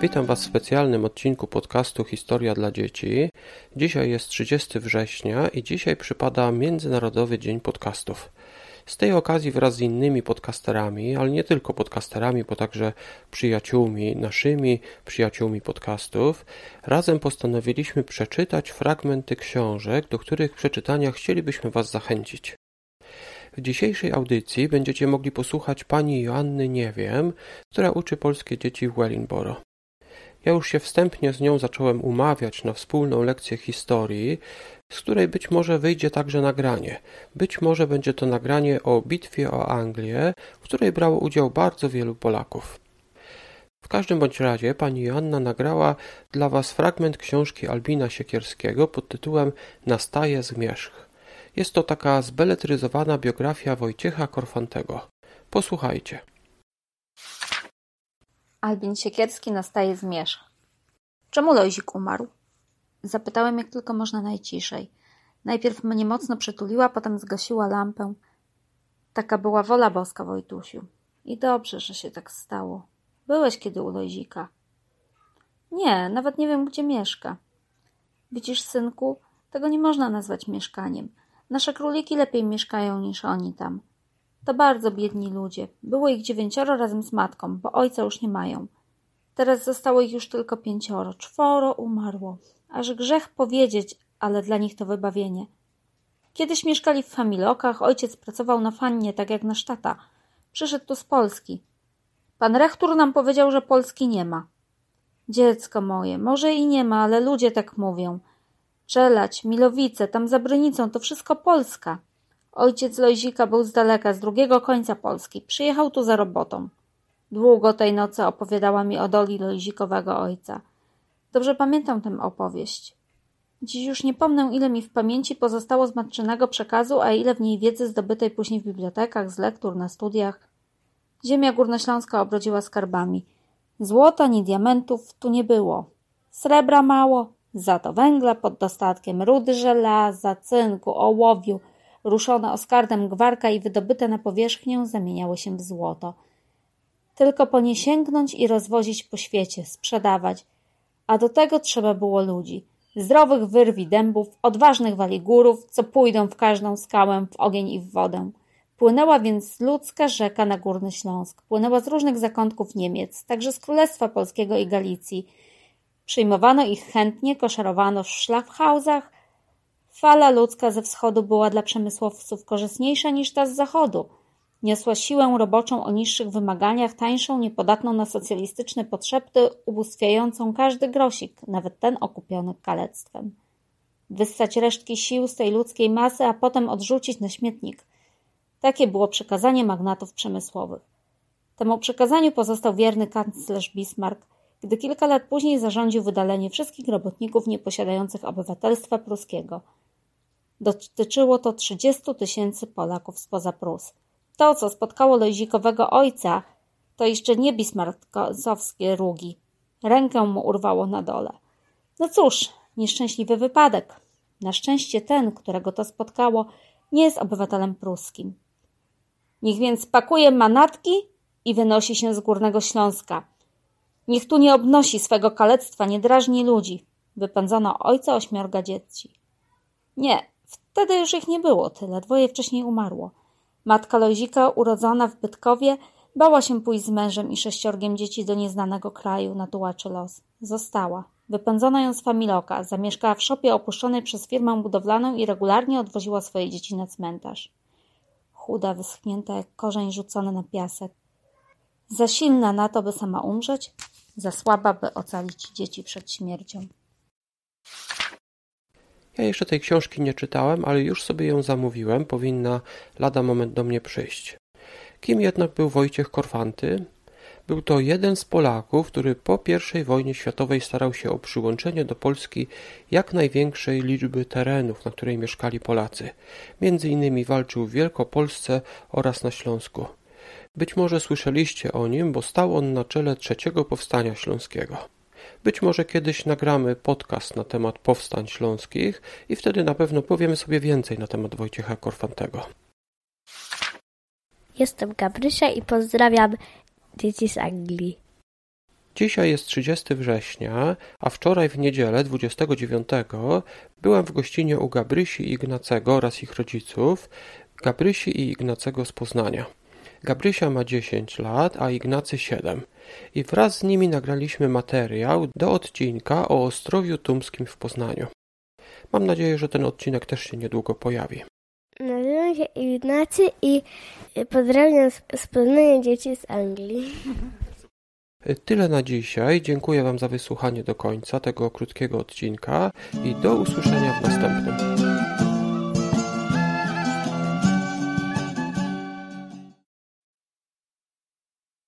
Witam Was w specjalnym odcinku podcastu Historia dla Dzieci. Dzisiaj jest 30 września i dzisiaj przypada Międzynarodowy Dzień Podcastów. Z tej okazji wraz z innymi podcasterami, ale nie tylko podcasterami, bo także przyjaciółmi naszymi, przyjaciółmi podcastów, razem postanowiliśmy przeczytać fragmenty książek, do których przeczytania chcielibyśmy Was zachęcić. W dzisiejszej audycji będziecie mogli posłuchać pani Joanny Niewiem, która uczy polskie dzieci w Wellingboro. Ja już się wstępnie z nią zacząłem umawiać na wspólną lekcję historii, z której być może wyjdzie także nagranie. Być może będzie to nagranie o bitwie o Anglię, w której brało udział bardzo wielu Polaków. W każdym bądź razie pani Joanna nagrała dla Was fragment książki Albina Siekierskiego pod tytułem Nastaje zmierzch. Jest to taka zbeletryzowana biografia Wojciecha Korfantego. Posłuchajcie. Albin Siekierski nastaje zmierzch. Czemu Lojzik umarł? Zapytałem jak tylko można najciszej. Najpierw mnie mocno przytuliła, potem zgasiła lampę. Taka była wola boska, Wojtusiu. I dobrze, że się tak stało. Byłeś kiedy u Lojzika. Nie, nawet nie wiem, gdzie mieszka. Widzisz, synku, tego nie można nazwać mieszkaniem. Nasze króliki lepiej mieszkają niż oni tam. To bardzo biedni ludzie. Było ich dziewięcioro razem z matką, bo ojca już nie mają. Teraz zostało ich już tylko pięcioro. Czworo umarło. Aż grzech powiedzieć, ale dla nich to wybawienie. Kiedyś mieszkali w familokach, ojciec pracował na fannie, tak jak nasz tata. Przyszedł tu z Polski. Pan rektor nam powiedział, że Polski nie ma. Dziecko moje, może i nie ma, ale ludzie tak mówią. Czelać, Milowice, tam za Brynicą, to wszystko Polska. Ojciec Lojzika był z daleka, z drugiego końca Polski. Przyjechał tu za robotą. Długo tej nocy opowiadała mi o doli Lojzikowego ojca. Dobrze pamiętam tę opowieść. Dziś już nie pomnę, ile mi w pamięci pozostało z matczynego przekazu, a ile w niej wiedzy zdobytej później w bibliotekach, z lektur, na studiach. Ziemia górnośląska obrodziła skarbami. Złota ni diamentów tu nie było. Srebra mało, za to węgla pod dostatkiem, rudy żelaza, cynku, ołowiu, ruszone oskardem gwarka i wydobyte na powierzchnię zamieniały się w złoto. Tylko po nie sięgnąć i rozwozić po świecie, sprzedawać. A do tego trzeba było ludzi. Zdrowych wyrwi dębów, odważnych waligurów, co pójdą w każdą skałę, w ogień i w wodę. Płynęła więc ludzka rzeka na Górny Śląsk. Płynęła z różnych zakątków Niemiec, także z Królestwa Polskiego i Galicji. Przyjmowano ich chętnie, koszarowano w szlafhausach, Fala ludzka ze wschodu była dla przemysłowców korzystniejsza niż ta z zachodu. Niosła siłę roboczą o niższych wymaganiach, tańszą, niepodatną na socjalistyczne potrzeby, ubóstwiającą każdy grosik, nawet ten okupiony kalectwem. Wyssać resztki sił z tej ludzkiej masy, a potem odrzucić na śmietnik. Takie było przekazanie magnatów przemysłowych. Temu przekazaniu pozostał wierny kanclerz Bismarck, gdy kilka lat później zarządził wydalenie wszystkich robotników nieposiadających obywatelstwa pruskiego – Dotyczyło to trzydziestu tysięcy Polaków spoza Prus. To, co spotkało Lojzikowego ojca, to jeszcze nie bismarckowskie rugi. Rękę mu urwało na dole. No cóż, nieszczęśliwy wypadek. Na szczęście ten, którego to spotkało, nie jest obywatelem pruskim. Niech więc pakuje manatki i wynosi się z Górnego Śląska. Niech tu nie obnosi swego kalectwa, nie drażni ludzi. Wypędzono ojca ośmiorga dzieci. Nie, Wtedy już ich nie było tyle, dwoje wcześniej umarło. Matka Lojzika, urodzona w Bytkowie, bała się pójść z mężem i sześciorgiem dzieci do nieznanego kraju na tułaczy los. Została. Wypędzono ją z Familoka, zamieszkała w szopie opuszczonej przez firmę budowlaną i regularnie odwoziła swoje dzieci na cmentarz. Chuda, wyschnięta jak korzeń rzucony na piasek. Za silna na to, by sama umrzeć, za słaba, by ocalić dzieci przed śmiercią. Ja jeszcze tej książki nie czytałem, ale już sobie ją zamówiłem, powinna lada moment do mnie przyjść. Kim jednak był Wojciech Korfanty? Był to jeden z Polaków, który po I wojnie światowej starał się o przyłączenie do Polski jak największej liczby terenów, na której mieszkali Polacy. Między innymi walczył w Wielkopolsce oraz na Śląsku. Być może słyszeliście o nim, bo stał on na czele trzeciego powstania śląskiego. Być może kiedyś nagramy podcast na temat powstań śląskich i wtedy na pewno powiemy sobie więcej na temat Wojciecha Korfantego. Jestem Gabrysia i pozdrawiam dzieci z Anglii. Dzisiaj jest 30 września, a wczoraj w niedzielę 29 byłem w gościnie u Gabrysi i Ignacego oraz ich rodziców, Gabrysi i Ignacego z Poznania. Gabrysia ma 10 lat, a Ignacy 7 i wraz z nimi nagraliśmy materiał do odcinka o Ostrowiu Tumskim w Poznaniu. Mam nadzieję, że ten odcinek też się niedługo pojawi. Nazywam się Ignacy i pozdrawiam z Poznania dzieci z Anglii. Tyle na dzisiaj. Dziękuję Wam za wysłuchanie do końca tego krótkiego odcinka i do usłyszenia w następnym.